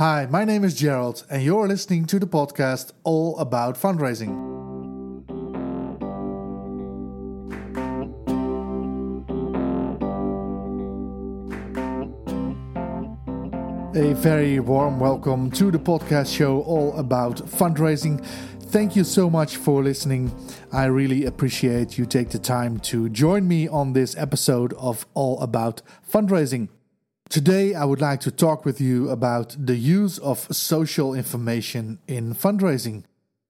Hi, my name is Gerald, and you're listening to the podcast All About Fundraising. A very warm welcome to the podcast show All About Fundraising. Thank you so much for listening. I really appreciate you take the time to join me on this episode of All About Fundraising. Today, I would like to talk with you about the use of social information in fundraising.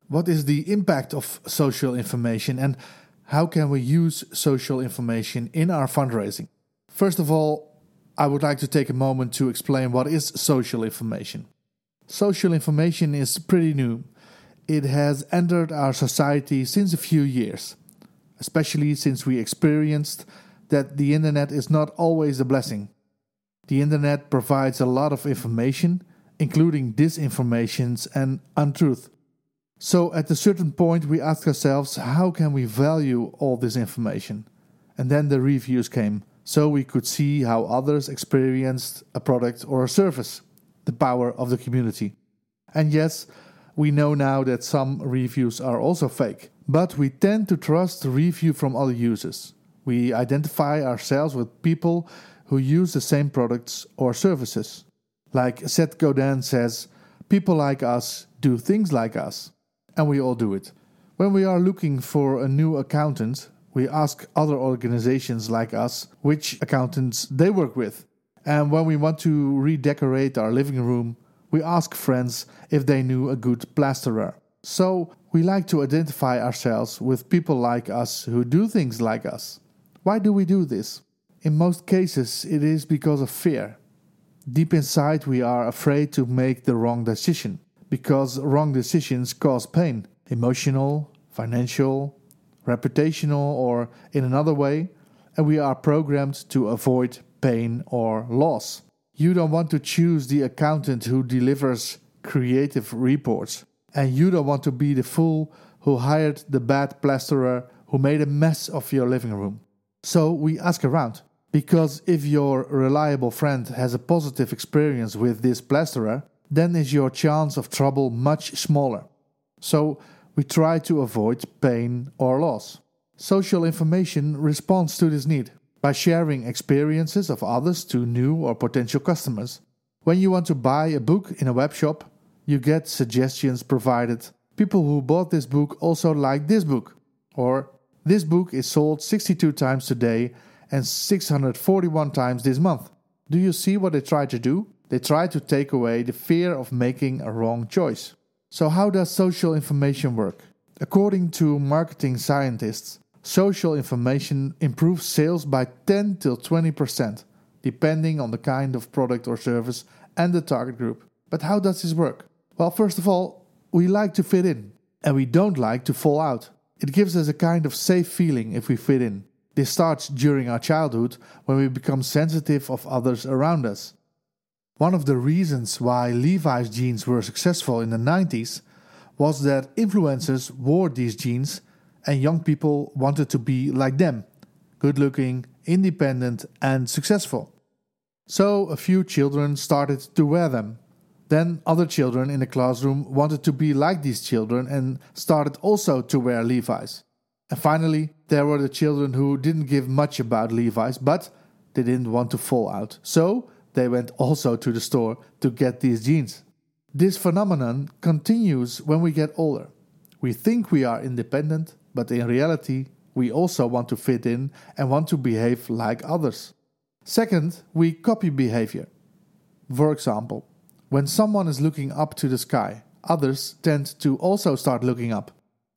What is the impact of social information and how can we use social information in our fundraising? First of all, I would like to take a moment to explain what is social information. Social information is pretty new. It has entered our society since a few years, especially since we experienced that the internet is not always a blessing. The internet provides a lot of information, including disinformations and untruth. So, at a certain point, we ask ourselves how can we value all this information? And then the reviews came, so we could see how others experienced a product or a service, the power of the community. And yes, we know now that some reviews are also fake, but we tend to trust the review from other users. We identify ourselves with people who use the same products or services. Like Seth Godin says, people like us do things like us, and we all do it. When we are looking for a new accountant, we ask other organizations like us which accountants they work with. And when we want to redecorate our living room, we ask friends if they knew a good plasterer. So, we like to identify ourselves with people like us who do things like us. Why do we do this? In most cases, it is because of fear. Deep inside, we are afraid to make the wrong decision because wrong decisions cause pain emotional, financial, reputational, or in another way, and we are programmed to avoid pain or loss. You don't want to choose the accountant who delivers creative reports, and you don't want to be the fool who hired the bad plasterer who made a mess of your living room. So we ask around because if your reliable friend has a positive experience with this plasterer, then is your chance of trouble much smaller. So we try to avoid pain or loss. Social information responds to this need by sharing experiences of others to new or potential customers. When you want to buy a book in a web shop, you get suggestions provided. People who bought this book also like this book. Or, this book is sold 62 times today and 641 times this month. Do you see what they try to do? They try to take away the fear of making a wrong choice. So, how does social information work? According to marketing scientists, social information improves sales by 10 till 20%, depending on the kind of product or service and the target group. But how does this work? Well, first of all, we like to fit in, and we don't like to fall out. It gives us a kind of safe feeling if we fit in. This starts during our childhood when we become sensitive of others around us. One of the reasons why Levi's jeans were successful in the 90s was that influencers wore these jeans and young people wanted to be like them good looking, independent, and successful. So a few children started to wear them. Then other children in the classroom wanted to be like these children and started also to wear Levi's. And finally, there were the children who didn't give much about Levi's, but they didn't want to fall out. So they went also to the store to get these jeans. This phenomenon continues when we get older. We think we are independent, but in reality, we also want to fit in and want to behave like others. Second, we copy behavior. For example, when someone is looking up to the sky, others tend to also start looking up.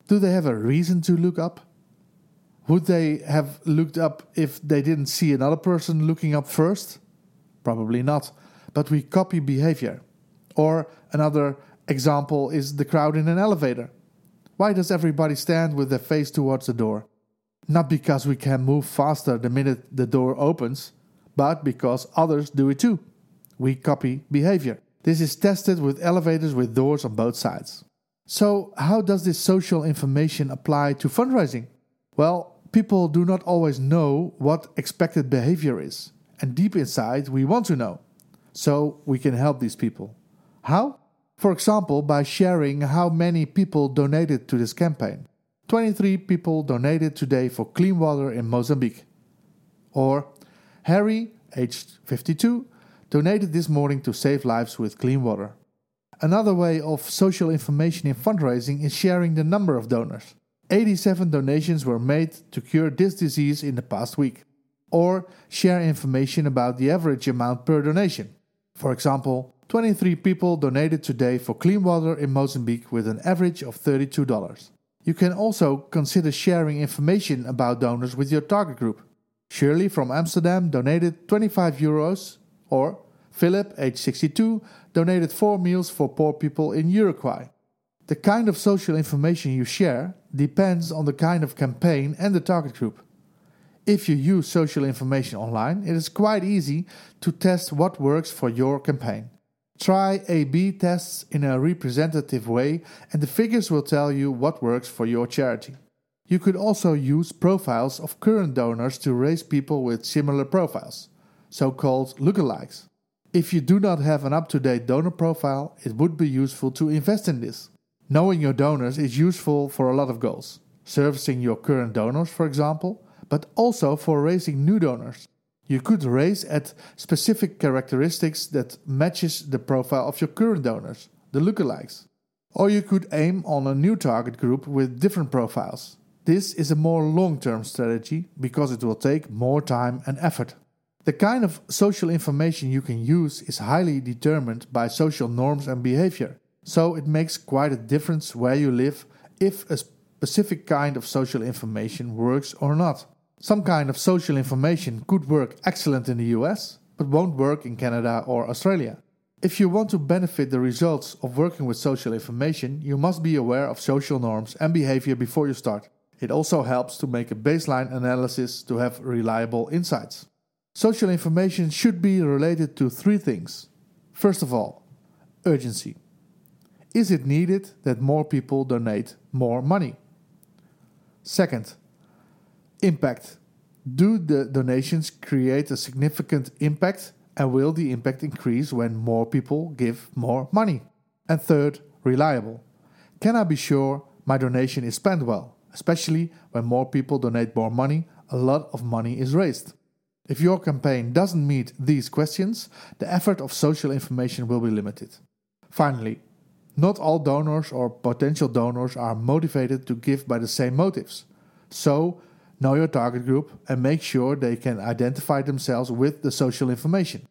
Do they have a reason to look up? Would they have looked up if they didn't see another person looking up first? Probably not. But we copy behavior. Or another example is the crowd in an elevator. Why does everybody stand with their face towards the door? Not because we can move faster the minute the door opens, but because others do it too. We copy behavior. This is tested with elevators with doors on both sides. So, how does this social information apply to fundraising? Well, people do not always know what expected behavior is, and deep inside, we want to know. So, we can help these people. How? For example, by sharing how many people donated to this campaign. 23 people donated today for clean water in Mozambique. Or Harry, aged 52, donated this morning to save lives with clean water. Another way of social information in fundraising is sharing the number of donors. 87 donations were made to cure this disease in the past week. Or share information about the average amount per donation. For example, 23 people donated today for clean water in Mozambique with an average of $32. You can also consider sharing information about donors with your target group. Shirley from Amsterdam donated 25 euros, or Philip, age 62, donated 4 meals for poor people in Uruguay. The kind of social information you share depends on the kind of campaign and the target group. If you use social information online, it is quite easy to test what works for your campaign. Try A B tests in a representative way, and the figures will tell you what works for your charity. You could also use profiles of current donors to raise people with similar profiles, so called lookalikes. If you do not have an up to date donor profile, it would be useful to invest in this. Knowing your donors is useful for a lot of goals servicing your current donors, for example, but also for raising new donors. You could raise at specific characteristics that matches the profile of your current donors, the lookalikes. Or you could aim on a new target group with different profiles. This is a more long-term strategy because it will take more time and effort. The kind of social information you can use is highly determined by social norms and behavior, so it makes quite a difference where you live if a specific kind of social information works or not. Some kind of social information could work excellent in the US, but won't work in Canada or Australia. If you want to benefit the results of working with social information, you must be aware of social norms and behavior before you start. It also helps to make a baseline analysis to have reliable insights. Social information should be related to three things. First of all, urgency. Is it needed that more people donate more money? Second, impact. Do the donations create a significant impact and will the impact increase when more people give more money? And third, reliable. Can I be sure my donation is spent well, especially when more people donate more money, a lot of money is raised? If your campaign doesn't meet these questions, the effort of social information will be limited. Finally, not all donors or potential donors are motivated to give by the same motives. So, know your target group and make sure they can identify themselves with the social information.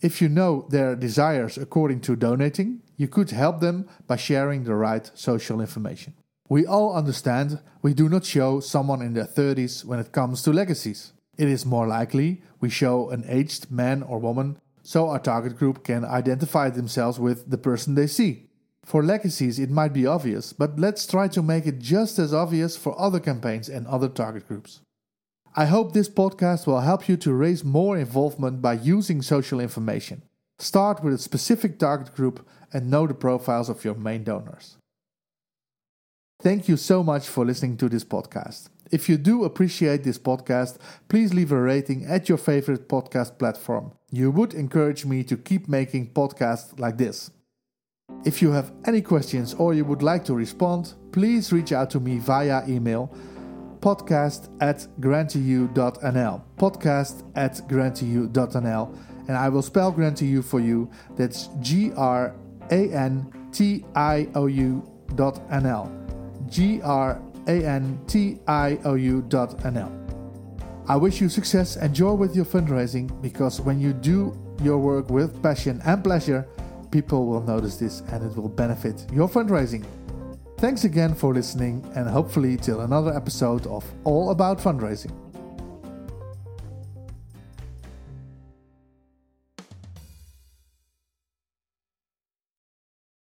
If you know their desires according to donating, you could help them by sharing the right social information. We all understand we do not show someone in their 30s when it comes to legacies. It is more likely we show an aged man or woman so our target group can identify themselves with the person they see. For legacies, it might be obvious, but let's try to make it just as obvious for other campaigns and other target groups. I hope this podcast will help you to raise more involvement by using social information. Start with a specific target group and know the profiles of your main donors. Thank you so much for listening to this podcast. If you do appreciate this podcast, please leave a rating at your favorite podcast platform. You would encourage me to keep making podcasts like this. If you have any questions or you would like to respond, please reach out to me via email podcast at grantiou.nl. Podcast at grantiou.nl. And I will spell grantiou for you. That's G R A N T I O U dot N L. G R a-N-T-I-O-U.nl. I wish you success and joy with your fundraising because when you do your work with passion and pleasure, people will notice this and it will benefit your fundraising. Thanks again for listening and hopefully till another episode of All About Fundraising.